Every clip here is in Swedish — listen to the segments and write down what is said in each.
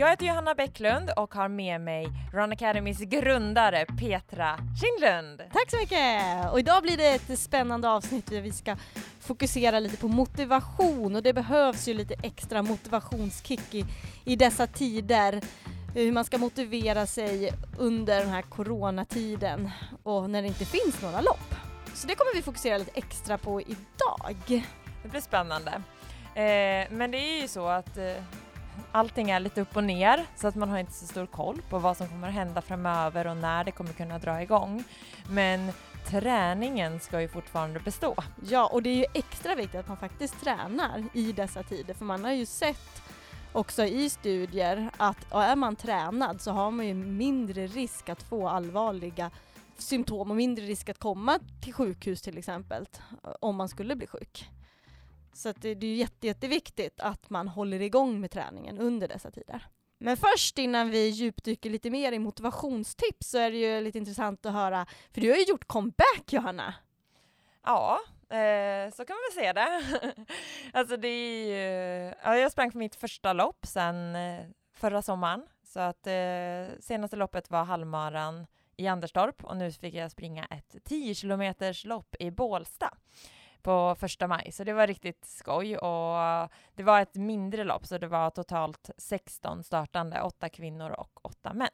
Jag heter Johanna Bäcklund och har med mig Run Academys grundare Petra Kindlund. Tack så mycket! Och idag blir det ett spännande avsnitt där vi ska fokusera lite på motivation och det behövs ju lite extra motivationskick i, i dessa tider. Hur man ska motivera sig under den här coronatiden och när det inte finns några lopp. Så det kommer vi fokusera lite extra på idag. Det blir spännande. Eh, men det är ju så att eh, allting är lite upp och ner så att man har inte så stor koll på vad som kommer att hända framöver och när det kommer kunna dra igång. Men träningen ska ju fortfarande bestå. Ja, och det är ju extra viktigt att man faktiskt tränar i dessa tider för man har ju sett också i studier att är man tränad så har man ju mindre risk att få allvarliga symptom och mindre risk att komma till sjukhus till exempel om man skulle bli sjuk. Så det, det är jätte, jätteviktigt att man håller igång med träningen under dessa tider. Men först innan vi djupdyker lite mer i motivationstips så är det ju lite intressant att höra, för du har ju gjort comeback Johanna. Ja, eh, så kan man väl se det. alltså det är ju, ja, jag sprang för mitt första lopp sedan eh, förra sommaren, så att eh, senaste loppet var halvmaran i Anderstorp och nu fick jag springa ett 10 kilometers lopp i Bålsta på första maj, så det var riktigt skoj och det var ett mindre lopp, så det var totalt 16 startande, åtta kvinnor och åtta män.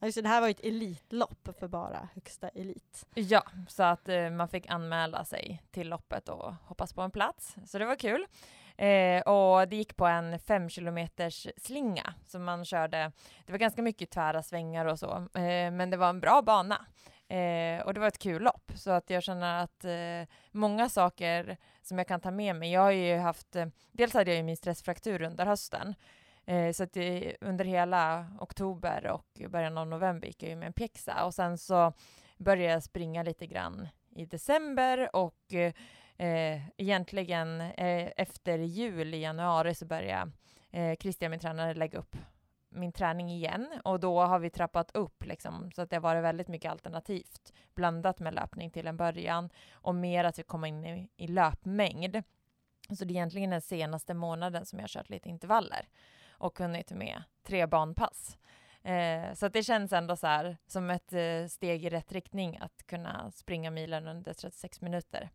Alltså det här var ett elitlopp för bara högsta elit. Ja, så att eh, man fick anmäla sig till loppet och hoppas på en plats, så det var kul. Eh, och det gick på en fem kilometers slinga som man körde. Det var ganska mycket tvära svängar och så, eh, men det var en bra bana. Eh, och det var ett kul lopp, så att jag känner att eh, många saker som jag kan ta med mig. Jag har ju haft, eh, dels hade jag ju min stressfraktur under hösten, eh, så att det, under hela oktober och början av november gick jag ju med en pjäxa och sen så började jag springa lite grann i december och eh, egentligen eh, efter jul i januari så började eh, Christian, min tränare, lägga upp min träning igen och då har vi trappat upp liksom, så att det har varit väldigt mycket alternativt blandat med löpning till en början och mer att vi kommer in i, i löpmängd. Så det är egentligen den senaste månaden som jag har kört lite intervaller och hunnit med tre banpass. Eh, så att det känns ändå så här som ett eh, steg i rätt riktning att kunna springa milen under 36 minuter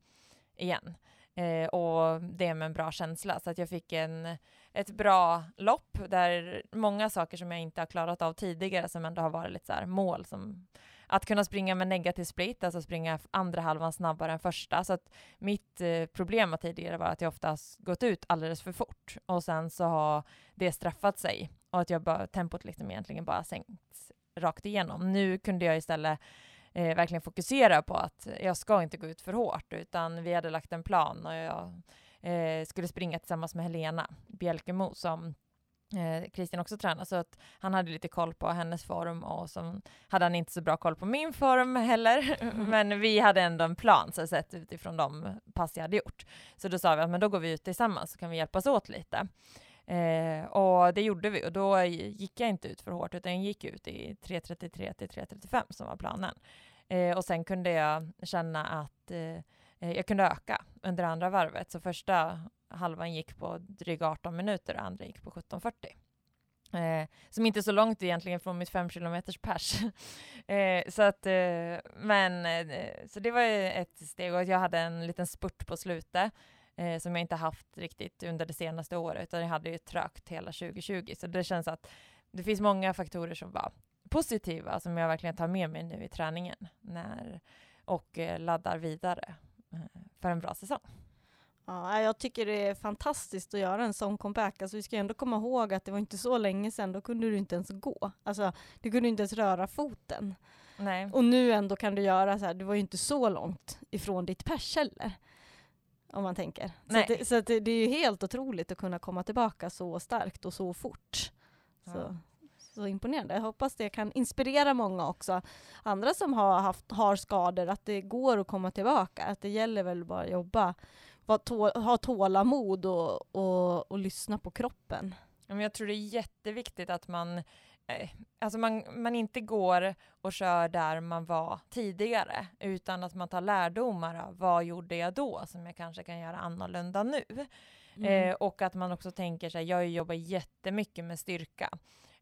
igen. Eh, och det med en bra känsla. Så att jag fick en, ett bra lopp där många saker som jag inte har klarat av tidigare som ändå har varit lite så här mål som att kunna springa med negativ split, alltså springa andra halvan snabbare än första. Så att mitt eh, problem tidigare var att jag oftast gått ut alldeles för fort och sen så har det straffat sig och att jag bara, tempot liksom egentligen bara sänkts rakt igenom. Nu kunde jag istället eh, verkligen fokusera på att jag ska inte gå ut för hårt, utan vi hade lagt en plan och jag eh, skulle springa tillsammans med Helena Bjälkemo som eh, Christian också tränar, så att han hade lite koll på hennes form och så hade han inte så bra koll på min form heller. men vi hade ändå en plan så sett utifrån de pass jag hade gjort. Så då sa vi att men då går vi ut tillsammans så kan vi hjälpas åt lite. Eh, och det gjorde vi och då gick jag inte ut för hårt utan jag gick ut i 3.33 till 3.35 som var planen. Eh, och sen kunde jag känna att eh, eh, jag kunde öka under andra varvet. Så första halvan gick på dryga 18 minuter och andra gick på 17.40. Eh, som inte är så långt egentligen från mitt 5 km pers. eh, så att, eh, men, eh, så det var ett steg och jag hade en liten spurt på slutet eh, som jag inte haft riktigt under det senaste året, utan jag hade ju trögt hela 2020. Så det känns att det finns många faktorer som var positiva, som jag verkligen tar med mig nu i träningen när, och eh, laddar vidare eh, för en bra säsong. Ja, jag tycker det är fantastiskt att göra en sån comeback. Alltså, vi ska ändå komma ihåg att det var inte så länge sedan, då kunde du inte ens gå. Alltså, du kunde inte ens röra foten. Nej. Och nu ändå kan du göra så här, du var ju inte så långt ifrån ditt pers heller. Om man tänker. Så, det, så det, det, är ju helt otroligt att kunna komma tillbaka så starkt och så fort. Ja. Så, så imponerande. Jag hoppas det kan inspirera många också. Andra som har, haft, har skador, att det går att komma tillbaka. Att det gäller väl bara att jobba, ha tålamod och, och, och lyssna på kroppen. Jag tror det är jätteviktigt att man eh, Alltså man, man inte går och kör där man var tidigare, utan att man tar lärdomar av vad gjorde jag då som jag kanske kan göra annorlunda nu. Mm. Eh, och att man också tänker sig, jag jobbar jättemycket med styrka.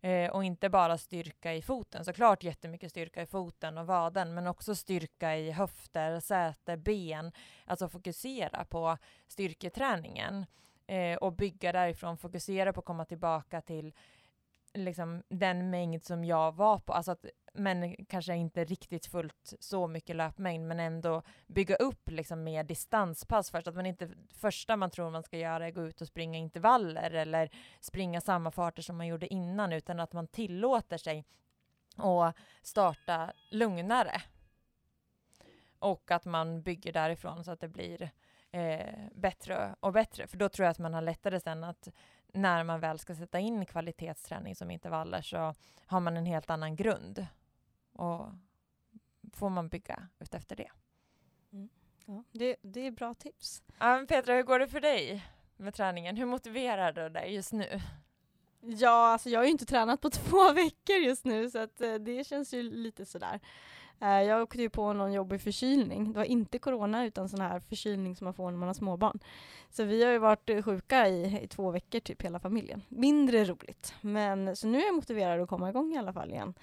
Eh, och inte bara styrka i foten, såklart jättemycket styrka i foten och vaden, men också styrka i höfter, säte, ben. Alltså fokusera på styrketräningen eh, och bygga därifrån, fokusera på att komma tillbaka till liksom den mängd som jag var på, alltså att, men kanske inte riktigt fullt så mycket löpmängd, men ändå bygga upp liksom mer distanspass först, att man inte första man tror man ska göra är gå ut och springa intervaller eller springa samma farter som man gjorde innan, utan att man tillåter sig att starta lugnare. Och att man bygger därifrån så att det blir eh, bättre och bättre, för då tror jag att man har lättare sen att när man väl ska sätta in kvalitetsträning som intervaller så har man en helt annan grund. Och får man bygga efter det. Mm. Ja, det, det är bra tips. Ja, Petra, hur går det för dig med träningen? Hur motiverar du dig just nu? Ja, alltså jag har ju inte tränat på två veckor just nu så att, eh, det känns ju lite sådär. Eh, jag åkte ju på någon jobbig förkylning. Det var inte corona utan sån här förkylning som man får när man har småbarn. Så vi har ju varit sjuka i, i två veckor, typ hela familjen. Mindre roligt. Men så nu är jag motiverad att komma igång i alla fall igen.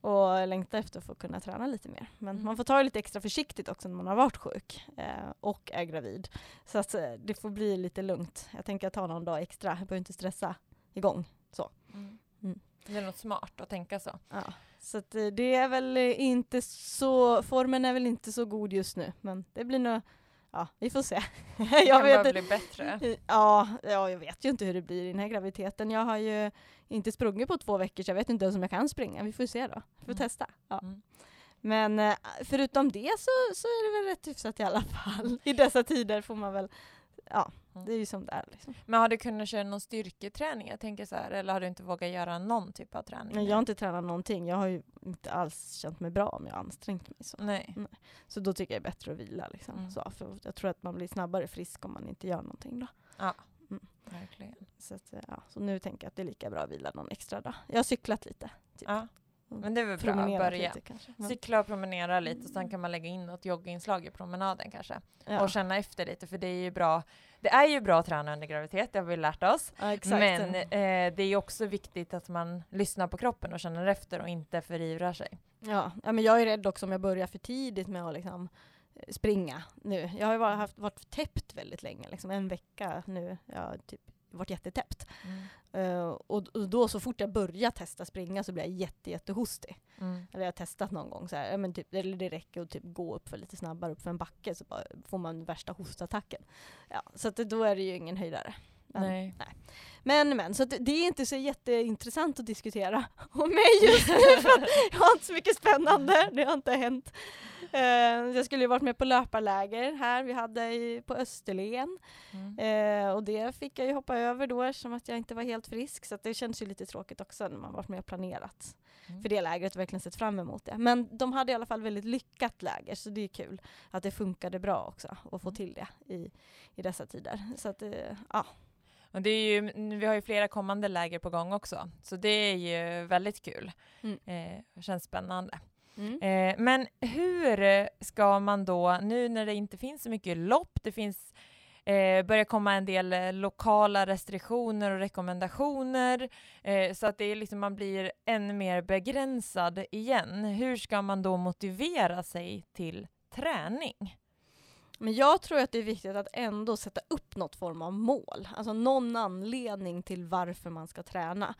Och längtar efter att få kunna träna lite mer. Men mm. man får ta det lite extra försiktigt också när man har varit sjuk eh, och är gravid. Så att eh, det får bli lite lugnt. Jag tänker ta någon dag extra. Jag behöver inte stressa igång. Så. Mm. Mm. Det är något smart att tänka så. Ja. Så att eh, det är väl inte så, formen är väl inte så god just nu, men det blir nog Ja, vi får se. Det jag kan vet, bara bli bättre. Ja, ja, jag vet ju inte hur det blir i den här graviditeten. Jag har ju inte sprungit på två veckor så jag vet inte ens om jag kan springa. Vi får se då. Vi får mm. testa. Ja. Mm. Men eh, förutom det så, så är det väl rätt hyfsat i alla fall. I dessa tider får man väl ja. Det är ju som det är. Liksom. Men har du kunnat köra någon styrketräning? Jag tänker så här, eller har du inte vågat göra någon typ av träning? Nej, jag har inte tränat någonting. Jag har ju inte alls känt mig bra om jag har ansträngt mig så. Nej. Nej. Så då tycker jag det är bättre att vila. Liksom. Mm. Så, för jag tror att man blir snabbare frisk om man inte gör någonting då. Ja, mm. verkligen. Så, att, ja, så nu tänker jag att det är lika bra att vila någon extra dag. Jag har cyklat lite. Typ. Ja. Men det är väl bra att börja. Lite, Cykla och promenera lite och sen kan man lägga in något jogginslag i promenaden kanske. Ja. Och känna efter lite för det är ju bra. Det är ju bra att träna under graviditet, det har vi lärt oss. Ja, men eh, det är ju också viktigt att man lyssnar på kroppen och känner efter och inte förivrar sig. Ja, ja men jag är rädd också om jag börjar för tidigt med att liksom eh, springa nu. Jag har ju varit, haft, varit täppt väldigt länge, liksom en vecka nu. Ja, typ varit jättetäppt. Mm. Uh, och, då så fort jag börjar testa springa så blir jag jätte, jättehostig. Mm. Eller jag har testat någon gång så här, men typ, eller det räcker att typ gå upp för lite snabbare upp för en backe så får man värsta hostattacken. Ja, så att då är det ju ingen höjdare. Men, nej. nej. Men men, så det är inte så jätteintressant att diskutera om mig just nu för jag har inte så mycket spännande, det har inte hänt. Uh, jag skulle ju varit med på löparläger här vi hade i, på Österlen. Mm. Uh, och det fick jag ju hoppa över då eftersom att jag inte var helt frisk. Så det känns ju lite tråkigt också när man varit med och planerat mm. för det lägret och verkligen sett fram emot det. Men de hade i alla fall väldigt lyckat läger så det är kul att det funkade bra också att få mm. till det i, i dessa tider. Så att, uh, ja. Och det är ju, vi har ju flera kommande läger på gång också, så det är ju väldigt kul. Mm. Eh, känns spännande. Mm. Eh, men hur ska man då, nu när det inte finns så mycket lopp, det finns eh, börjar komma en del eh, lokala restriktioner och rekommendationer, eh, så att det är liksom, man blir ännu mer begränsad igen. Hur ska man då motivera sig till träning? Men jag tror att det är viktigt att ändå sätta upp något form av mål, alltså någon anledning till varför man ska träna.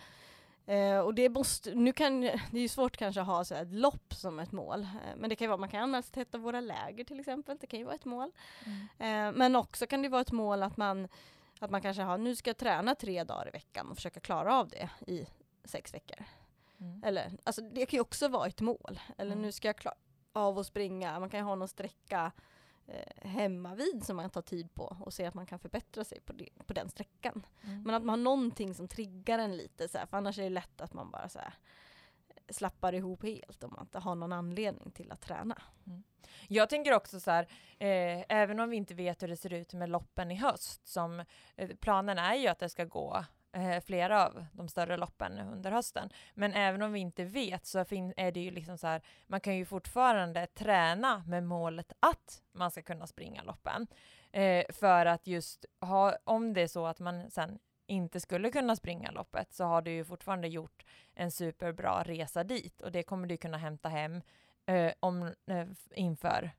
Eh, och det, måste, nu kan, det är ju svårt kanske att ha så ett lopp som ett mål, eh, men det kan ju vara, man kan anmäla sig till ett av våra läger till exempel, det kan ju vara ett mål. Mm. Eh, men också kan det vara ett mål att man, att man kanske har, nu ska jag träna tre dagar i veckan och försöka klara av det i sex veckor. Mm. Eller, alltså det kan ju också vara ett mål. Eller mm. nu ska jag klara av att springa, man kan ju ha någon sträcka eh, hemma vid som man tar tid på och ser att man kan förbättra sig på, det, på den sträckan. Mm. Men att man har någonting som triggar en lite så här, för annars är det lätt att man bara så här, slappar ihop helt om man inte har någon anledning till att träna. Jag tänker också så här, eh, även om vi inte vet hur det ser ut med loppen i höst, som eh, planen är ju att det ska gå eh, flera av de större loppen under hösten. Men även om vi inte vet så är det ju liksom så här, man kan ju fortfarande träna med målet att man ska kunna springa loppen. Eh, för att just ha, om det är så att man sen inte skulle kunna springa loppet så har du ju fortfarande gjort en superbra resa dit och det kommer du kunna hämta hem eh, om, eh, inför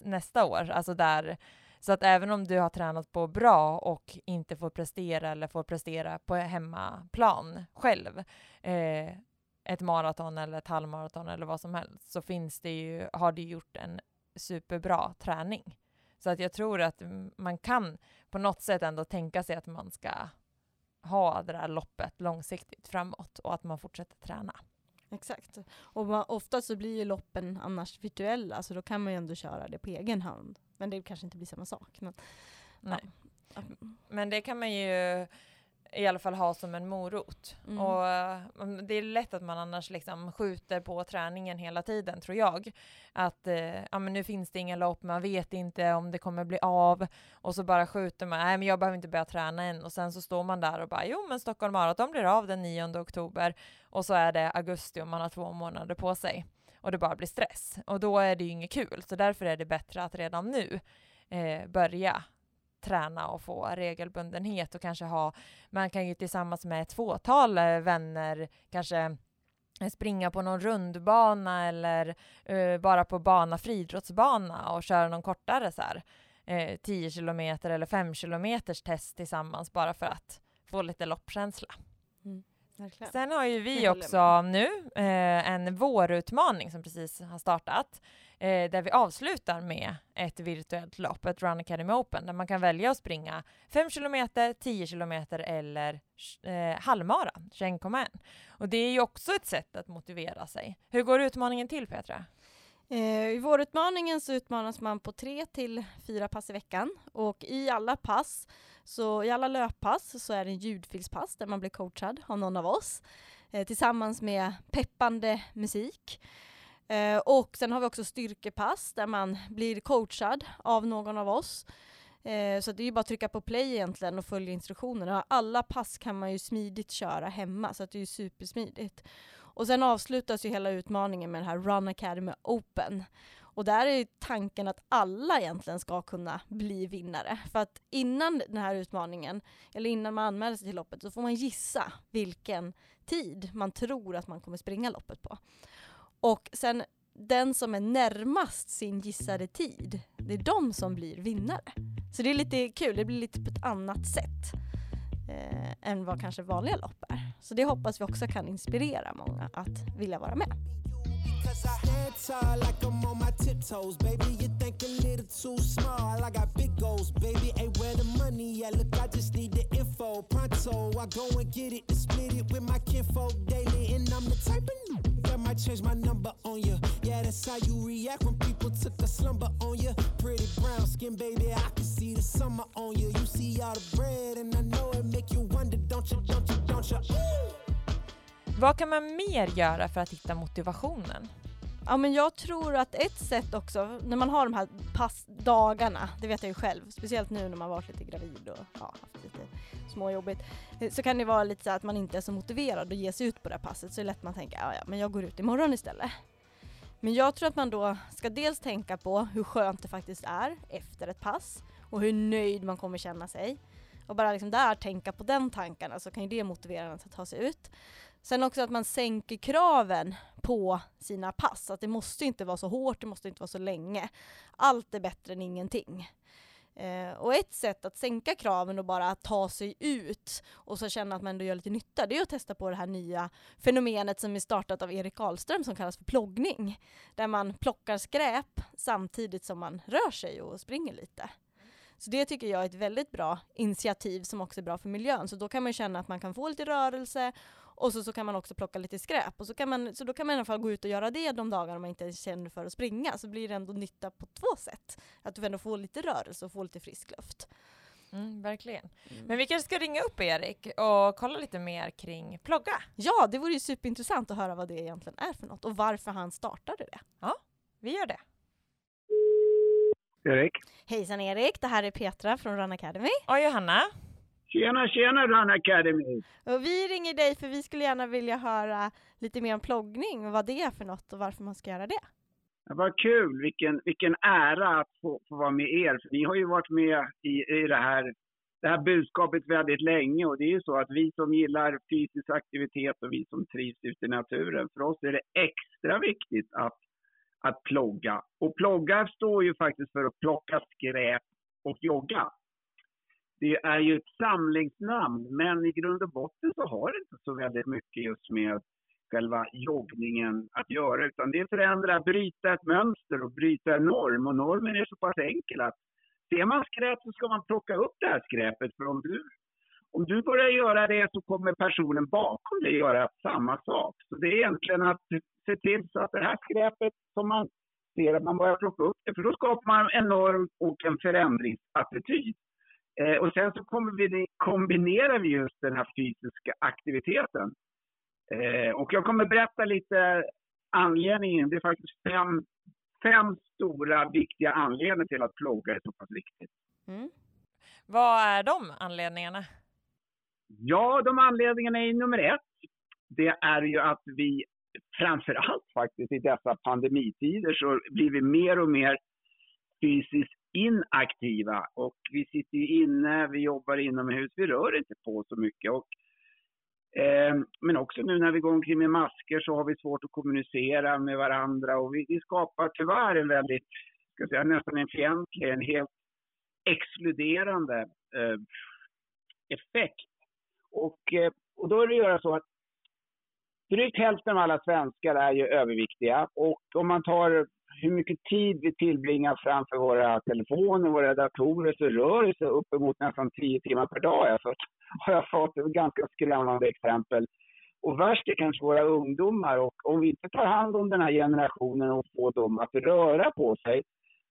nästa år. Alltså där, så att även om du har tränat på bra och inte får prestera eller får prestera på hemmaplan själv, eh, ett maraton eller ett halvmaraton eller vad som helst, så finns det ju, har du gjort en superbra träning. Så att jag tror att man kan på något sätt ändå tänka sig att man ska ha det där loppet långsiktigt framåt och att man fortsätter träna. Exakt. Och ofta så blir ju loppen annars virtuella, så då kan man ju ändå köra det på egen hand. Men det kanske inte blir samma sak. Men, Nej. ja. Men det kan man ju i alla fall ha som en morot. Mm. Och eh, det är lätt att man annars liksom skjuter på träningen hela tiden tror jag. Att eh, ja, men nu finns det inga lopp, man vet inte om det kommer bli av och så bara skjuter man, nej men jag behöver inte börja träna än och sen så står man där och bara jo men Stockholm Marathon blir av den 9 oktober och så är det augusti och man har två månader på sig och det bara blir stress och då är det ju inget kul så därför är det bättre att redan nu eh, börja träna och få regelbundenhet och kanske ha, man kan ju tillsammans med ett fåtal eh, vänner kanske eh, springa på någon rundbana eller eh, bara på bana, friidrottsbana och köra någon kortare så här eh, 10 kilometer eller 5 kilometers test tillsammans bara för att få lite loppkänsla. Verkligen. Sen har ju vi också nu eh, en vårutmaning som precis har startat eh, där vi avslutar med ett virtuellt lopp, ett Run Academy Open, där man kan välja att springa 5 kilometer, 10 kilometer eller eh, halvmara, 21,1. Och det är ju också ett sätt att motivera sig. Hur går utmaningen till Petra? Eh, I vårutmaningen så utmanas man på tre till fyra pass i veckan och i alla pass, så i alla löppass så är det en ljudfilspass där man blir coachad av någon av oss eh, tillsammans med peppande musik. Eh, och sen har vi också styrkepass där man blir coachad av någon av oss. Eh, så det är ju bara att trycka på play egentligen och följa instruktionerna. Alla pass kan man ju smidigt köra hemma så att det är ju supersmidigt. Och sen avslutas ju hela utmaningen med den här Run Academy Open. Och där är tanken att alla egentligen ska kunna bli vinnare. För att innan den här utmaningen, eller innan man anmäler sig till loppet, så får man gissa vilken tid man tror att man kommer springa loppet på. Och sen den som är närmast sin gissade tid, det är de som blir vinnare. Så det är lite kul, det blir lite på ett annat sätt eh, än vad kanske vanliga lopp är. Så det hoppas vi också kan inspirera många att vilja vara med. Cause tall like I'm on my tiptoes, baby. You think a little too small. I got big goals, baby. Ain't where the money at. Look, I just need the info. Pronto, I go and get it and split it with my kinfolk daily. And I'm the type of that might change my number on you. Yeah, that's how you react when people took a slumber on you. Pretty brown skin, baby. I can see the summer on you. You see all the bread, and I know it make you wonder, don't you, don't you, don't you? Ooh. Vad kan man mer göra för att hitta motivationen? Ja men jag tror att ett sätt också, när man har de här passdagarna, det vet jag ju själv, speciellt nu när man varit lite gravid och ja, haft lite småjobbigt, eh, så kan det vara lite så att man inte är så motiverad att ge sig ut på det här passet, så är det lätt att man tänker ja, ja men jag går ut imorgon istället. Men jag tror att man då ska dels tänka på hur skönt det faktiskt är efter ett pass och hur nöjd man kommer känna sig. Och bara liksom där tänka på den tankarna så kan ju det motivera en att ta sig ut. Sen också att man sänker kraven på sina pass. Att det måste inte vara så hårt, det måste inte vara så länge. Allt är bättre än ingenting. Eh, och ett sätt att sänka kraven och bara ta sig ut och så känna att man ändå gör lite nytta, det är att testa på det här nya fenomenet som är startat av Erik Karlström som kallas för ploggning. Där man plockar skräp samtidigt som man rör sig och springer lite. Så det tycker jag är ett väldigt bra initiativ som också är bra för miljön. Så då kan man känna att man kan få lite rörelse och så, så kan man också plocka lite skräp. Och så, kan man, så då kan man i alla fall gå ut och göra det de dagarna man inte känner för att springa. Så blir det ändå nytta på två sätt. Att du ändå får lite rörelse och får lite frisk luft. Mm, verkligen. Mm. Men vi kanske ska ringa upp Erik och kolla lite mer kring plogga? Ja, det vore ju superintressant att höra vad det egentligen är för något och varför han startade det. Ja, vi gör det. Erik. Hejsan Erik, det här är Petra från Run Academy. Och Johanna. Tjena, tjena Run Academy! Och vi ringer dig för vi skulle gärna vilja höra lite mer om ploggning och vad det är för något och varför man ska göra det. Ja, vad kul! Vilken, vilken ära att få, få vara med er. För ni har ju varit med i, i det, här, det här budskapet väldigt länge och det är ju så att vi som gillar fysisk aktivitet och vi som trivs ute i naturen, för oss är det extra viktigt att, att plogga. Och plogga står ju faktiskt för att plocka skräp och jogga. Det är ju ett samlingsnamn, men i grund och botten så har det inte så väldigt mycket just med själva joggningen att göra, utan det är förändra, bryta ett mönster och bryta en norm. Och normen är så pass enkel att ser man skräp så ska man plocka upp det här skräpet. För om du, om du börjar göra det så kommer personen bakom dig göra samma sak. Så det är egentligen att se till så att det här skräpet som man ser att man börjar plocka upp det, för då skapar man en norm och en förändringsattityd. Eh, och sen så kombinerar vi just den här fysiska aktiviteten Eh, och jag kommer berätta lite anledningen. Det är faktiskt fem, fem stora viktiga anledningar till att plogga är så pass viktigt. Mm. Vad är de anledningarna? Ja, de anledningarna är nummer ett. Det är ju att vi framför allt faktiskt i dessa pandemitider så blir vi mer och mer fysiskt inaktiva och vi sitter inne, vi jobbar inomhus, vi rör inte på så mycket. Och Eh, men också nu när vi går omkring med masker så har vi svårt att kommunicera med varandra och vi, vi skapar tyvärr en väldigt, ska säga, nästan en fientlig, en helt exkluderande eh, effekt. Och, eh, och då är det att göra så att drygt hälften av alla svenskar är ju överviktiga och om man tar hur mycket tid vi tillbringar framför våra telefoner, våra datorer, så rör det sig uppemot nästan 10 timmar per dag. Alltså, har jag fått ett ganska skrämmande exempel. Och värst är kanske våra ungdomar. Och om vi inte tar hand om den här generationen och får dem att röra på sig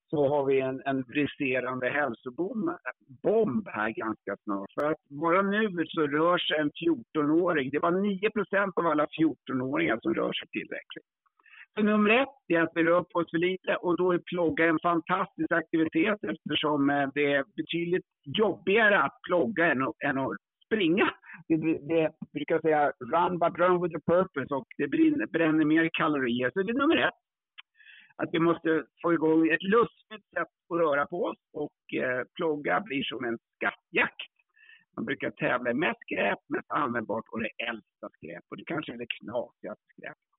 så har vi en, en briserande hälsobomb här ganska snart. För att bara nu så rör sig en 14-åring, det var 9% av alla 14-åringar som rör sig tillräckligt. Så nummer ett är att vi rör på oss för lite och då är plogga en fantastisk aktivitet eftersom eh, det är betydligt jobbigare att plogga än att, än att springa. Det, det brukar säga run but run with a purpose och det bränner, bränner mer kalorier. Så det är nummer ett. Att vi måste få igång ett lustigt sätt att röra på oss och eh, plogga blir som en skattjakt. Man brukar tävla med skräp, mest användbart och det äldsta skräp och det kanske är det knasigaste skräpet.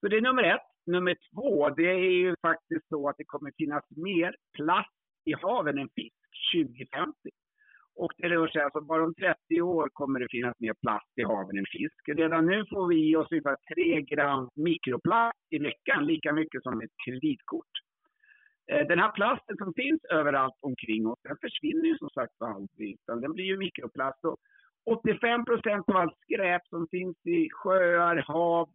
Så det är nummer ett. Nummer två, det är ju faktiskt så att det kommer finnas mer plast i haven än fisk 2050. Och det rör sig alltså bara om 30 år kommer det finnas mer plast i haven än fisk. Redan nu får vi i oss ungefär 3 gram mikroplast i veckan, lika mycket som ett kreditkort. Eh, den här plasten som finns överallt omkring oss, den försvinner ju som sagt aldrig, utan den blir ju mikroplast. Och 85 procent av allt skräp som finns i sjöar, hav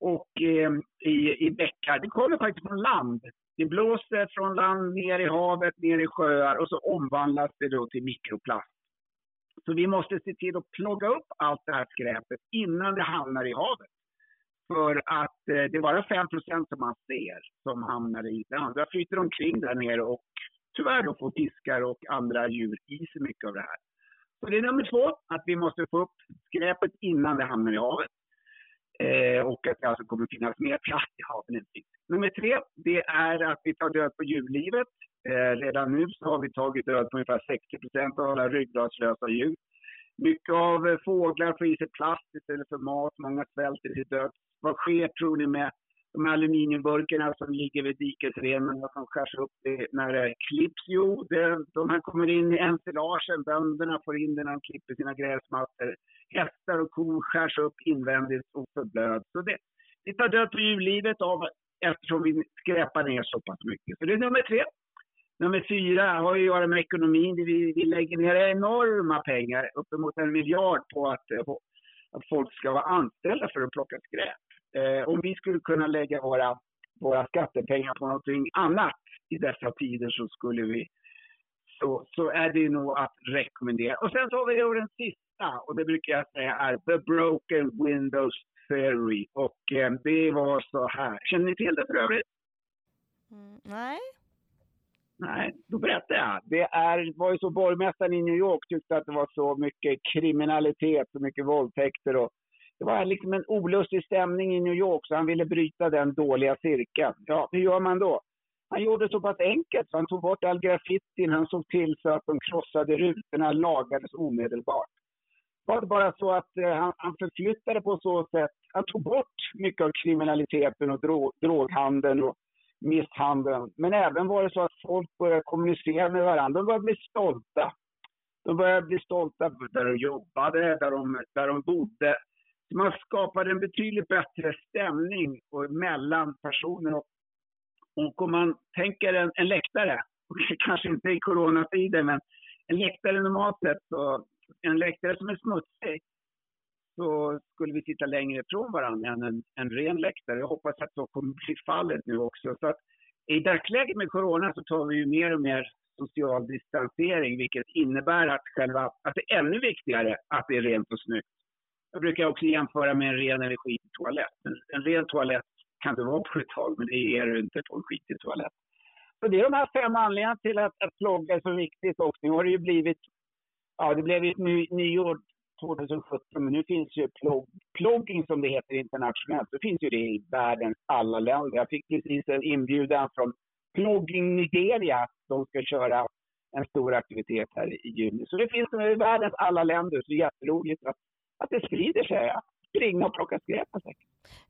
och eh, i, i bäckar, det kommer faktiskt från land. Det blåser från land ner i havet, ner i sjöar och så omvandlas det då till mikroplast. Så vi måste se till att plocka upp allt det här skräpet innan det hamnar i havet. För att eh, det är bara 5% som man ser som hamnar i det andra flyter omkring där nere och tyvärr då får fiskar och andra djur i sig mycket av det här. Så det är nummer två, att vi måste få upp skräpet innan det hamnar i havet. Eh, och att det alltså kommer finnas mer plast i haven än fisk. Nummer tre, det är att vi tar död på djurlivet. Eh, redan nu så har vi tagit död på ungefär 60 procent av alla ryggradslösa djur. Mycket av eh, fåglar får i sig plast istället för mat. Många svälter till döds. Vad sker tror ni med de här aluminiumburkarna som ligger vid dikesrenen som skärs upp när det klipps? Jo, det, de här kommer in i ensilagen. Bönderna får in det när de klipper sina gräsmattor. Hästar och kor skärs upp invändigt och förblöds. Så det, det tar död på djurlivet av, eftersom vi skräpar ner så pass mycket. Så det är nummer tre. Nummer fyra har att göra med ekonomin. Vi, vi lägger ner enorma pengar, uppemot en miljard, på att att folk ska vara anställda för att plocka skräp. Eh, om vi skulle kunna lägga våra, våra skattepengar på någonting annat i dessa tider så skulle vi så, så är det nog att rekommendera. Och sen så har vi då den sista och det brukar jag säga är The Broken Windows Theory och eh, det var så här. Känner ni till det för övrigt? Mm, nej. Nej, då berättar jag. Det är, var ju så borgmästaren i New York tyckte att det var så mycket kriminalitet, så mycket våldtäkter och det var liksom en olustig stämning i New York så han ville bryta den dåliga cirkeln. Ja, hur gör man då? Han gjorde det så pass enkelt så han tog bort all graffitin, han såg till så att de krossade rutorna lagades omedelbart. Det var bara så att eh, han, han förflyttade på så sätt, han tog bort mycket av kriminaliteten och drog, droghandeln och misshandeln. Men även var det så att folk började kommunicera med varandra. De började bli stolta. De började bli stolta där de jobbade, där de, där de bodde. Man skapade en betydligt bättre stämning mellan personer. Och, och om man tänker en, en läktare, kanske inte i coronatider, men en läktare normalt sett, så, en läktare som är smutsig, så skulle vi sitta längre ifrån varandra än en, en ren läktare. Jag hoppas att så kommer bli fallet nu också. Så att I dagsläget med corona så tar vi ju mer och mer social distansering, vilket innebär att, själva, att det är ännu viktigare att det är rent och snyggt. Jag brukar också jämföra med en ren eller skitig toalett. En, en ren toalett kan det vara på ett tag, men det är det inte på en skitig toalett. Så det är de här fem anledningarna till att, att plogga är så viktigt och nu har det ju blivit, ja det blev ett ny, nyår 2017, men nu finns ju plog, plogging som det heter internationellt, Det finns ju det i världens alla länder. Jag fick precis en inbjudan från Plogging Nigeria, de ska köra en stor aktivitet här i juni. Så det finns i världens alla länder, så det är jätteroligt att, att det sprider sig. Springa och plocka skräp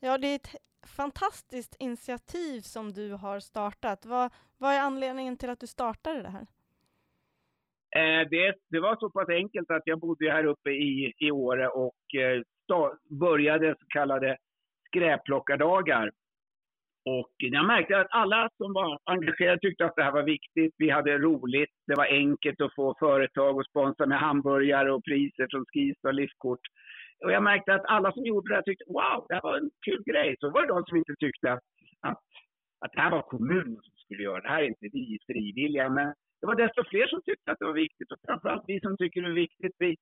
Ja, det är ett fantastiskt initiativ som du har startat. Vad, vad är anledningen till att du startade det här? Eh, det, det, var så pass enkelt att jag bodde här uppe i, i Åre och eh, sta, började så kallade skräpplockardagar. Och jag märkte att alla som var engagerade tyckte att det här var viktigt. Vi hade roligt. Det var enkelt att få företag att sponsra med hamburgare och priser från Skistar och liftkort. Och jag märkte att alla som gjorde det här tyckte wow, det här var en kul grej. Så var det de som inte tyckte att, att, att det här var kommunen som skulle göra det. här är inte vi frivilliga. Men det var desto fler som tyckte att det var viktigt och framförallt vi som tycker det är viktigt. Vi,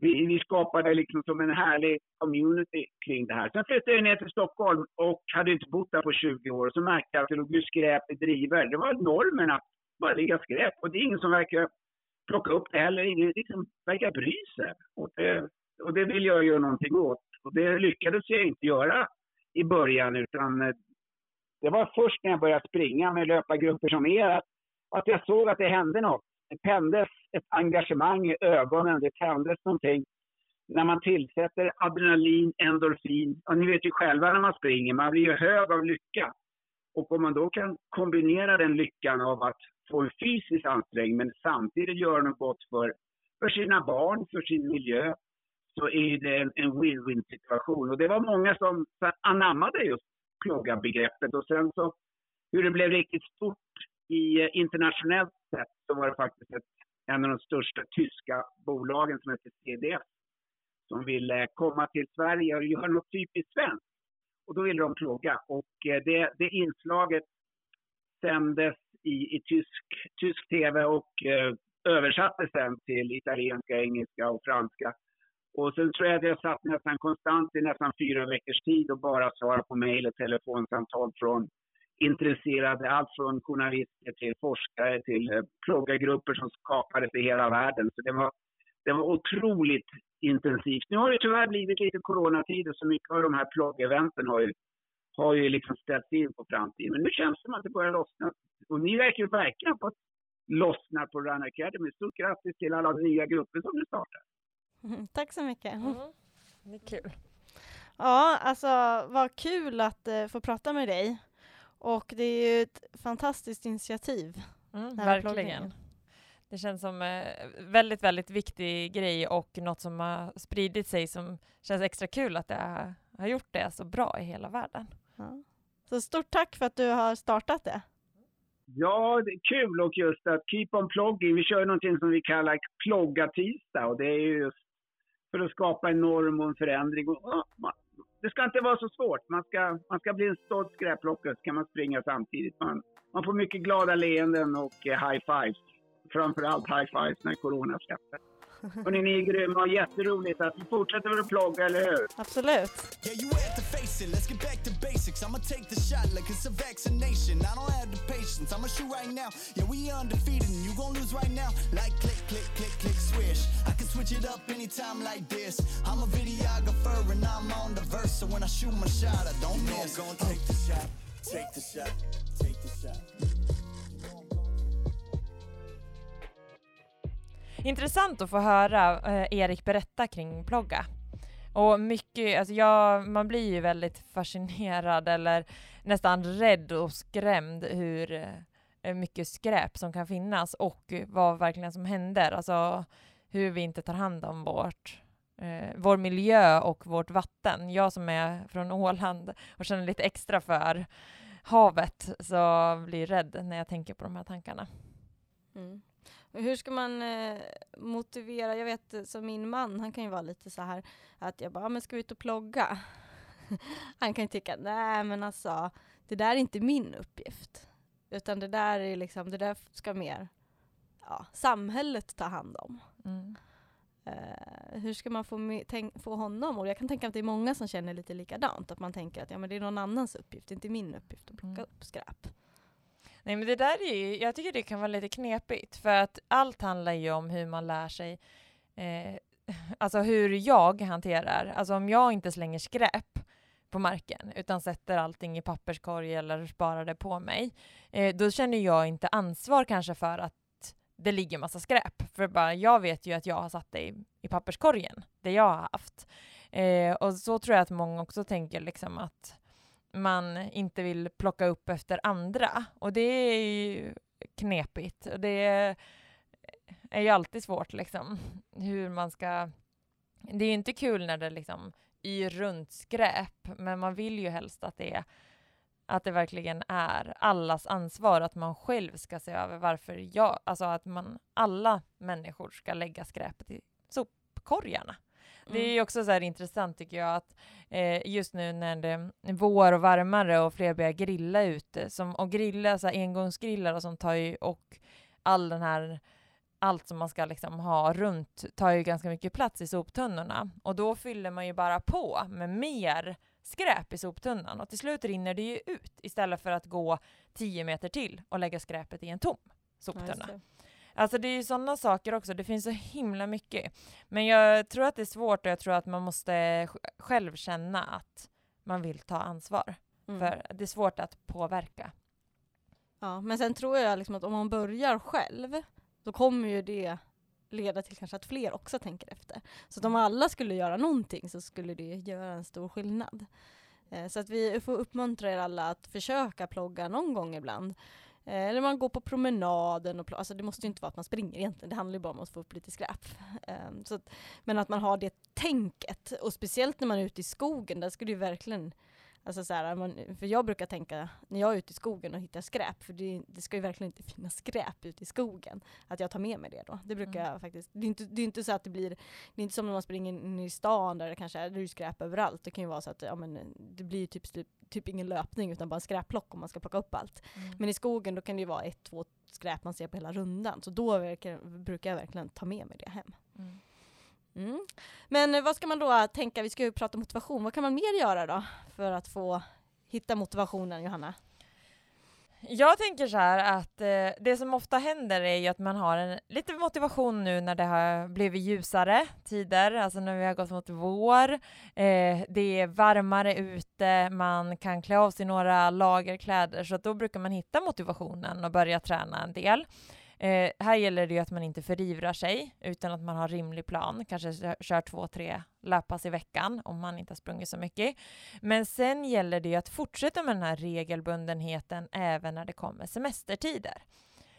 vi, vi skapade liksom som en härlig community kring det här. Sen flyttade jag ner till Stockholm och hade inte bott där på 20 år. Så märkte jag att det låg skräp i driver. Det var normen att bara ligga skräp och det är ingen som verkar plocka upp det heller. Ingen liksom verkar bry sig. Och det, och det vill jag göra någonting åt. Och det lyckades jag inte göra i början utan eh, det var först när jag började springa med löpargrupper som er att att jag såg att det hände något. Det tändes ett engagemang i ögonen, det tändes någonting. När man tillsätter adrenalin, endorfin, och ni vet ju själva när man springer, man blir ju hög av lycka. Och om man då kan kombinera den lyckan av att få en fysisk ansträngning men samtidigt göra något gott för, för sina barn, för sin miljö, så är det en win-win situation. Och det var många som anammade just plågarbegreppet och sen så hur det blev riktigt stort i eh, internationellt sätt så var det faktiskt ett, en av de största tyska bolagen som heter CDF som ville komma till Sverige och göra något typiskt svenskt. Och då ville de plåga. Och eh, det, det inslaget sändes i, i tysk, tysk tv och eh, översattes sen till italienska, engelska och franska. Och sen tror jag att jag satt nästan konstant i nästan fyra veckors tid och bara svarade på mejl och telefonsamtal från intresserade, allt från journalister till forskare till eh, pluggargrupper som skapades i hela världen. Så det var, det var otroligt intensivt. Nu har det tyvärr blivit lite coronatider så mycket av de här pluggeventen har ju, har ju liksom ställts in på framtiden. Men nu känns det som att det börjar lossna. Och ni verkar ju verkligen ha lossna på Run Academy. Stort grattis till alla nya grupper som du startar. Mm, tack så mycket. Mm. Det är kul. Ja, alltså vad kul att uh, få prata med dig. Och det är ju ett fantastiskt initiativ. Mm, verkligen. Det känns som en eh, väldigt, väldigt viktig grej och något som har spridit sig som känns extra kul att det har gjort det så bra i hela världen. Ja. Så stort tack för att du har startat det. Ja, det är kul och just att Keep on Plogging, vi kör någonting som vi kallar plogga-tisdag och det är ju just för att skapa en norm och en förändring. Och, man, det ska inte vara så svårt. Man ska, man ska bli en stolt skräpplockare så kan man springa samtidigt. Man, man får mycket glada leenden och eh, high fives. Framförallt high fives när corona släpper. Hörrni, ni är grymma och jätteroligt att vi fortsätter att plogga, eller hur? Absolut. Yeah, you have to face it. Let's get back to basics. I'ma take the shot like it's a vaccination. I don't have the patience. I'ma shoot right now. Yeah, we undefeated and you gon' lose right now. Like click, click, click, click, swish. I can switch it up anytime like this. I'm a videographer and I'm on the verse. So when I shoot my shot, I don't you miss. I'm gonna take the shot, take the shot, take the shot. Intressant att få höra eh, Erik berätta kring plogga. Och mycket, alltså jag, man blir ju väldigt fascinerad eller nästan rädd och skrämd hur eh, mycket skräp som kan finnas och vad verkligen som händer. Alltså hur vi inte tar hand om vårt, eh, vår miljö och vårt vatten. Jag som är från Åland och känner lite extra för havet så blir rädd när jag tänker på de här tankarna. Mm. Hur ska man eh, motivera? Jag vet eh, som min man, han kan ju vara lite så här att jag bara, men ska vi ut och plogga? han kan ju tycka, nej men alltså, det där är inte min uppgift. Utan det där är liksom, det där ska mer ja, samhället ta hand om. Mm. Uh, hur ska man få, få honom, och jag kan tänka att det är många som känner lite likadant, att man tänker att ja, men det är någon annans uppgift, inte min uppgift att plocka mm. upp skräp. Nej men det där är ju, jag tycker det kan vara lite knepigt för att allt handlar ju om hur man lär sig, eh, alltså hur jag hanterar, alltså om jag inte slänger skräp på marken utan sätter allting i papperskorg eller sparar det på mig, eh, då känner jag inte ansvar kanske för att det ligger massa skräp. För bara, jag vet ju att jag har satt det i, i papperskorgen, det jag har haft. Eh, och så tror jag att många också tänker liksom att man inte vill plocka upp efter andra. Och det är ju knepigt. Och det är ju alltid svårt liksom, hur man ska... Det är ju inte kul när det liksom yr runt skräp, men man vill ju helst att det, att det verkligen är allas ansvar, att man själv ska se över varför jag, alltså att man, alla människor ska lägga skräpet i sopkorgarna. Det är ju också så här intressant tycker jag att eh, just nu när det är vår och varmare och fler börjar grilla ute som, och grilla så här engångsgrillar och sånt tar ju och all den här allt som man ska liksom ha runt tar ju ganska mycket plats i soptunnorna. Och då fyller man ju bara på med mer skräp i soptunnan och till slut rinner det ju ut istället för att gå tio meter till och lägga skräpet i en tom soptunna. Ja, Alltså det är ju sådana saker också, det finns så himla mycket. Men jag tror att det är svårt och jag tror att man måste själv känna att man vill ta ansvar. Mm. För det är svårt att påverka. Ja, men sen tror jag liksom att om man börjar själv, då kommer ju det leda till kanske att fler också tänker efter. Så att om alla skulle göra någonting så skulle det göra en stor skillnad. Eh, så att vi får uppmuntra er alla att försöka plogga någon gång ibland. Eh, eller man går på promenaden, och alltså det måste ju inte vara att man springer egentligen, det handlar ju bara om att få upp lite skräp. Um, så att, men att man har det tänket, och speciellt när man är ute i skogen, där ska det ju verkligen Alltså så här, man, för jag brukar tänka, när jag är ute i skogen och hittar skräp, för det, det, ska ju verkligen inte finnas skräp ute i skogen, att jag tar med mig det då. Det brukar mm. jag faktiskt, det är, inte, det är inte så att det blir, det är inte som när man springer in i stan där det kanske är, det är skräp överallt. Det kan ju vara så att ja, men, det blir typ, typ ingen löpning utan bara en skräpplock om man ska plocka upp allt. Mm. Men i skogen då kan det ju vara ett, två skräp man ser på hela rundan. Så då verkar, brukar jag verkligen ta med mig det hem. Mm. Mm. Men eh, vad ska man då tänka, vi ska ju prata motivation, vad kan man mer göra då för att få hitta motivationen Johanna? Jag tänker så här att eh, det som ofta händer är ju att man har en lite motivation nu när det har blivit ljusare tider, alltså när vi har gått mot vår. Eh, det är varmare ute, man kan klä av sig några lager kläder, så då brukar man hitta motivationen och börja träna en del. Eh, här gäller det ju att man inte förivrar sig utan att man har rimlig plan, kanske kör två, tre löppass i veckan om man inte har sprungit så mycket. Men sen gäller det ju att fortsätta med den här regelbundenheten även när det kommer semestertider.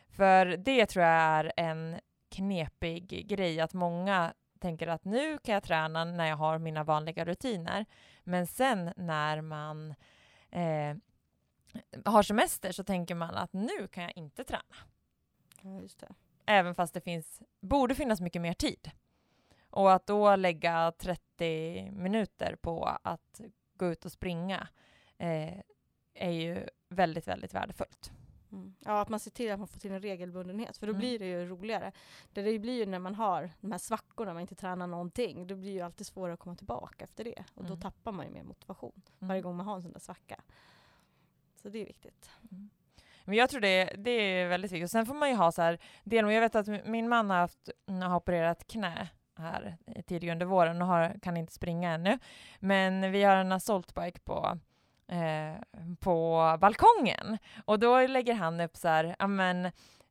För det tror jag är en knepig grej att många tänker att nu kan jag träna när jag har mina vanliga rutiner. Men sen när man eh, har semester så tänker man att nu kan jag inte träna. Ja, just det. Även fast det finns, borde finnas mycket mer tid. Och att då lägga 30 minuter på att gå ut och springa eh, är ju väldigt, väldigt värdefullt. Mm. Ja, att man ser till att man får till en regelbundenhet, för då Mm. blir det ju roligare. Det, det blir ju när man har de här svackorna, man inte tränar någonting, då blir det ju alltid svårare att komma tillbaka efter det. Och då Mm. tappar man ju mer motivation Mm. varje gång man har en sån där svacka. Så det är viktigt. Men jag tror det, det är väldigt viktigt. Och sen får man ju ha så här del, jag vet att min man har, haft, mm, har opererat knä här tidigare under våren och har, kan inte springa ännu. Men vi har en assaultbike på, eh, på balkongen och då lägger han upp så här, amen,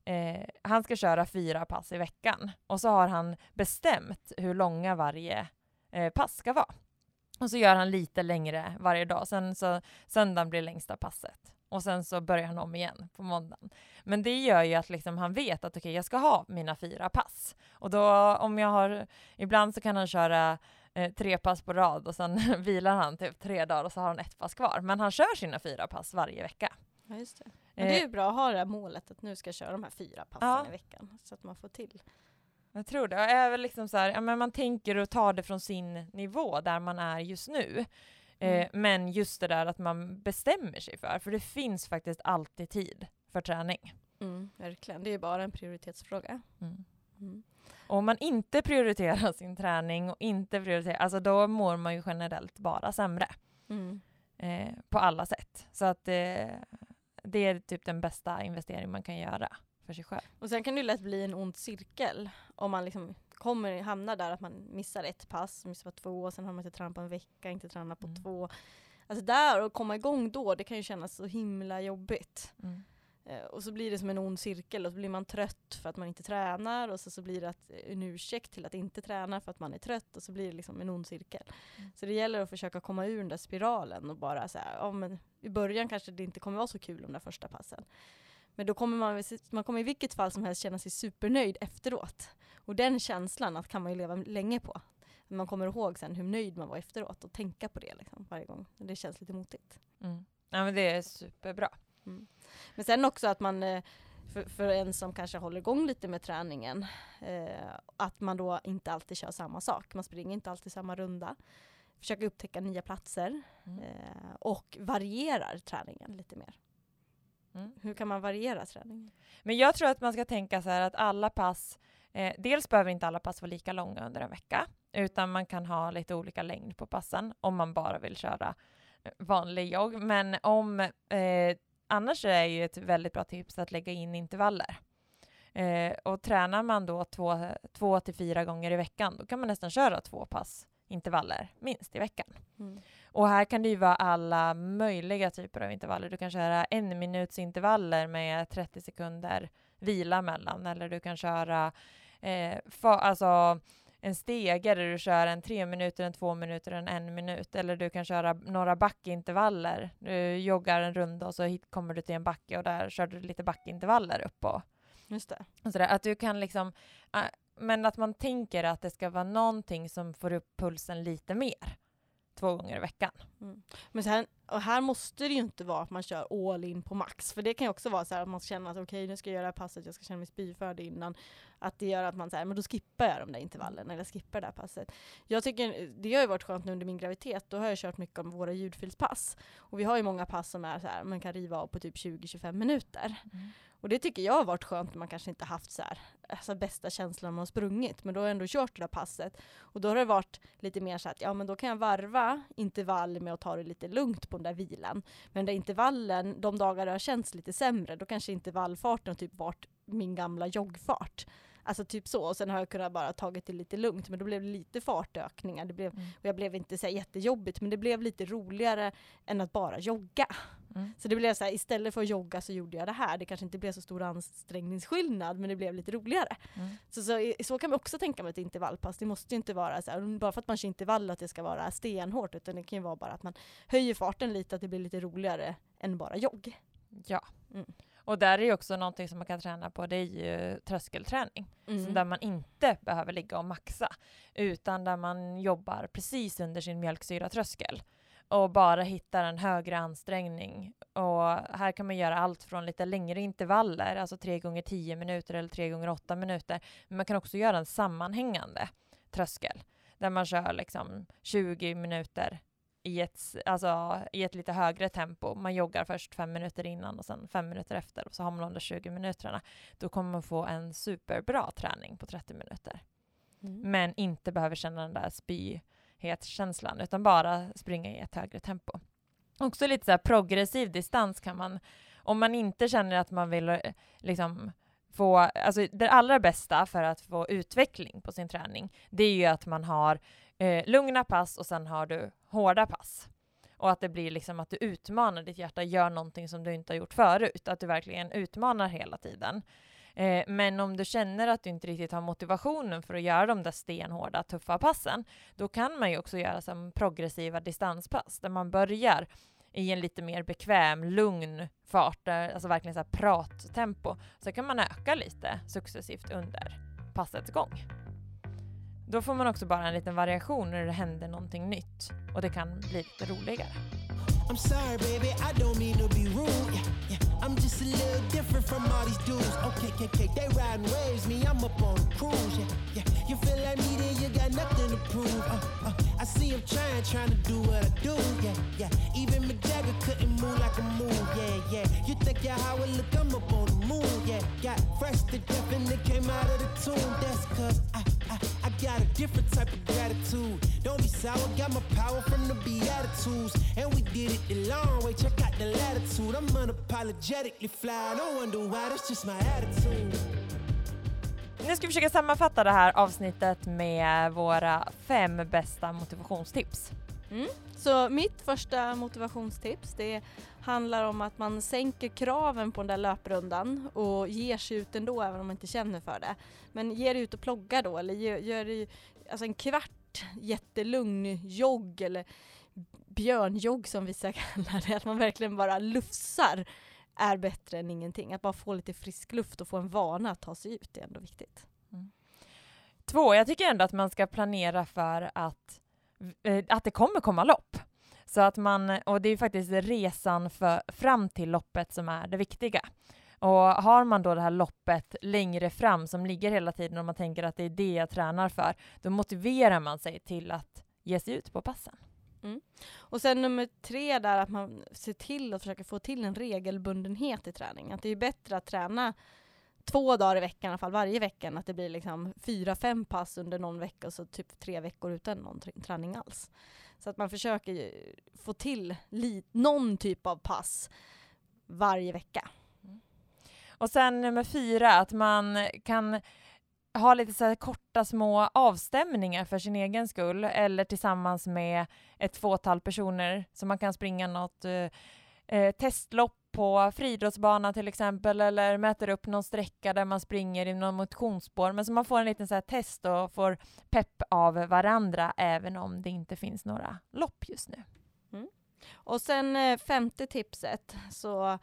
eh, han ska köra fyra pass i veckan och så har han bestämt hur långa varje eh, pass ska vara. Och så gör han lite längre varje dag. Sen så söndagen blir längsta passet och sen så börjar han om igen på måndagen. Men det gör ju att liksom han vet att okej, jag ska ha mina fyra pass. Och då om jag har, ibland så kan han köra eh, tre pass på rad och sen vilar han typ tre dagar och så har han ett pass kvar. Men han kör sina fyra pass varje vecka. Ja, just det. Men det är ju bra att ha det här målet att nu ska jag köra de här fyra passen Ja. i veckan, så att man får till. Jag tror det. Och är väl liksom så här, ja, men man tänker och tar det från sin nivå där man är just nu. Eh, Mm. men just det där att man bestämmer sig för, för det finns faktiskt alltid tid för träning. Mm, verkligen, det är bara en prioritetsfråga. Mm. Och om man inte prioriterar sin träning och inte prioriterar, alltså då mår man ju generellt bara sämre Mm. eh, på alla sätt. Så att eh, det är typ den bästa investering man kan göra för sig själv. Och sen kan det lätt bli en ond cirkel om man liksom kommer hamna där att man missar ett pass, missar två, sen har man inte tränat på en vecka, inte tränat på Mm. två. Alltså där, och komma igång då, det kan ju kännas så himla jobbigt. Eh, och så blir det som en ond cirkel och så blir man trött för att man inte tränar och så, så blir det att, en ursäkt till att inte träna för att man är trött och så blir det liksom en ond cirkel. Mm. Så det gäller att försöka komma ur den där spiralen och bara så här, ja men i början kanske det inte kommer vara så kul de där första passen. Men då kommer man, man kommer i vilket fall som helst känna sig supernöjd efteråt. Och den känslan att kan man ju leva länge på. Man kommer ihåg sen hur nöjd man var efteråt och tänka på det liksom, varje gång. Det känns lite motigt. Mm. Ja men det är superbra. Men sen också att man, eh, för, för en som kanske håller igång lite med träningen, eh, att man då inte alltid kör samma sak. Man springer inte alltid samma runda. Försöker upptäcka nya platser Mm. eh, och varierar träningen lite mer. Mm. Hur kan man variera träningen? Men jag tror att man ska tänka så här att alla pass, eh, dels behöver inte alla pass vara lika långa under en vecka, utan man kan ha lite olika längd på passen om man bara vill köra eh, vanlig jogg. Men om, eh, annars är ju ett väldigt bra tips att lägga in intervaller. Eh, och tränar man då två, två till fyra gånger i veckan, då kan man nästan köra två pass intervaller minst i veckan. Mm. Och här kan det ju vara alla möjliga typer av intervaller. Du kan köra en minuts intervaller med 30 sekunder vila mellan, eller du kan köra eh, fa- alltså en stege där du kör en tre minuter, en två minuter, en en minut, eller du kan köra några backintervaller. Du joggar en runda och så hit kommer du till en backe och där kör du lite backintervaller upp och Just det. sådär, att du kan liksom, äh, men att man tänker att det ska vara någonting som får upp pulsen lite mer två gånger i veckan. Men sen, och här måste det ju inte vara att man kör all in på max. För det kan ju också vara så här att man känner att okej nu ska jag göra det här passet, jag ska känna mig spyfärdig innan. Att det gör att man säger men då skippar jag de där intervallerna eller skippar det här passet. Jag tycker, det har ju varit skönt nu under min graviditet, då har jag kört mycket om våra ljudfilspass. Och vi har ju många pass som är så här, man kan riva av på typ 20-25 minuter. Och det tycker jag har varit skönt man kanske inte haft så här, alltså bästa känslan när man sprungit. Men då har jag ändå kört det där passet. Och då har det varit lite mer så att ja men då kan jag varva intervall med att ta det lite lugnt på den där vilan. Men där intervallen, de dagar det har känts lite sämre, då kanske intervallfarten har typ varit min gamla joggfart. Alltså typ så, och sen har jag kunnat bara tagit det lite lugnt, men då blev det lite fartökningar. Det blev, Mm. och jag blev inte så jättejobbigt, men det blev lite roligare än att bara jogga. Mm. Så det blev så här, istället för att jogga så gjorde jag det här. Det kanske inte blev så stor ansträngningsskillnad, men det blev lite roligare. Mm. Så, så, så kan man också tänka med ett intervallpass. Det måste ju inte vara så här, bara för att man kör intervall att det ska vara stenhårt, utan det kan ju vara bara att man höjer farten lite, att det blir lite roligare än bara jogg. Ja. Mm. Och där är ju också någonting som man kan träna på, det är ju tröskelträning. Så där man inte behöver ligga och maxa, utan där man jobbar precis under sin mjölksyratröskel och bara hittar en högre ansträngning. Och här kan man göra allt från lite längre intervaller, alltså 3 gånger 10 minuter eller 3 gånger 8 minuter. Men man kan också göra en sammanhängande. tröskel där man kör liksom 20 minuter i ett, alltså, i ett lite högre tempo. Man joggar först fem minuter innan och sen fem minuter efter och så har man de där 20 minuterna. Då kommer man få en superbra träning på 30 minuter. Mm. Men inte behöver känna den där spyhetskänslan utan bara springa i ett högre tempo. Också lite så här progressiv distans kan man, om man inte känner att man vill eh, liksom få, alltså det allra bästa för att få utveckling på sin träning, det är ju att man har eh, lugna pass och sen har du hårda pass. Och att det blir liksom att du utmanar ditt hjärta, gör någonting som du inte har gjort förut, att du verkligen utmanar hela tiden. Eh, men om du känner att du inte riktigt har motivationen för att göra de där stenhårda, tuffa passen, då kan man ju också göra som progressiva distanspass, där man börjar i en lite mer bekväm, lugn fart, alltså verkligen så här prattempo. Så kan man öka lite successivt under passets gång. Då får man också bara en liten variation när det händer någonting nytt och det kan bli lite roligare. I'm sorry, baby, I don't mean to be rude. Yeah, yeah. I'm just a little different from all these dudes. Okay, okay, okay, they riding waves, me, I'm up on a cruise. Yeah, yeah. You feel like me, then you got nothing to prove. Uh, uh. I see him trying, trying to do what I do. Yeah, yeah. Even Mick Jagger couldn't move like a move. Yeah, yeah. You think you're Howard, look, I'm up on the moon. Yeah, got fresh to death and it came out of the tomb. That's cause I, I, I got a different type of gratitude. Don't be sour, got my power from the Beatitudes. And we did it the long way, check out the latitude. I'm unapologetically fly, no wonder why, that's just my attitude. Nu ska vi försöka sammanfatta det här avsnittet med våra fem bästa motivationstips. Mm. Så mitt första motivationstips det handlar om att man sänker kraven på den där löprundan och ger sig ut ändå även om man inte känner för det. Men ger dig ut och ploggar då eller gör, gör dig, alltså en kvart jättelugn jogg eller björnjogg som vissa kallar det, att man verkligen bara lufsar är bättre än ingenting. Att bara få lite frisk luft och få en vana att ta sig ut är ändå viktigt. Mm. Två, jag tycker ändå att man ska planera för att, eh, att det kommer komma lopp. Så att man, och det är ju faktiskt resan för, fram till loppet som är det viktiga. Och har man då det här loppet längre fram som ligger hela tiden och man tänker att det är det jag tränar för, då motiverar man sig till att ge sig ut på passen. Mm. Och sen nummer tre där att man ser till att försöka få till en regelbundenhet i träning. Att det är bättre att träna två dagar i veckan, i alla fall varje vecka, än att det blir liksom fyra, fem pass under någon vecka och så typ tre veckor utan någon träning alls. Så att man försöker få till någon typ av pass varje vecka. Mm. Och sen nummer fyra, att man kan ha lite så här korta små avstämningar för sin egen skull eller tillsammans med ett fåtal personer så man kan springa något eh, eh testlopp på friidrottsbana till exempel eller mäter upp någon sträcka där man springer i någon motionsspår men så man får en liten så här test och får pepp av varandra även om det inte finns några lopp just nu. Och sen eh, femte tipset så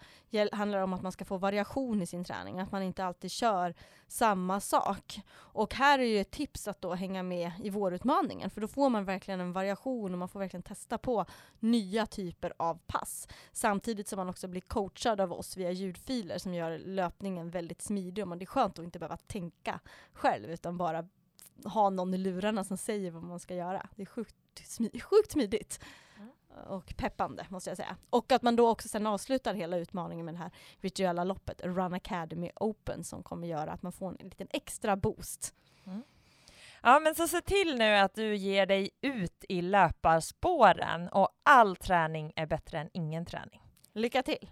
handlar det om att man ska få variation i sin träning, att man inte alltid kör samma sak. Och här är ju ett tips att då hänga med i vårutmaningen, för då får man verkligen en variation och man får verkligen testa på nya typer av pass. Samtidigt som man också blir coachad av oss via ljudfiler som gör löpningen väldigt smidig och det är skönt att inte behöva tänka själv utan bara ha någon i lurarna som säger vad man ska göra. Det är sjukt, smi- sjukt smidigt och peppande måste jag säga. Och att man då också sen avslutar hela utmaningen med det här virtuella loppet, Run Academy Open, som kommer göra att man får en liten extra boost. Ja, men så se till nu att du ger dig ut i löparspåren och all träning är bättre än ingen träning. Lycka till!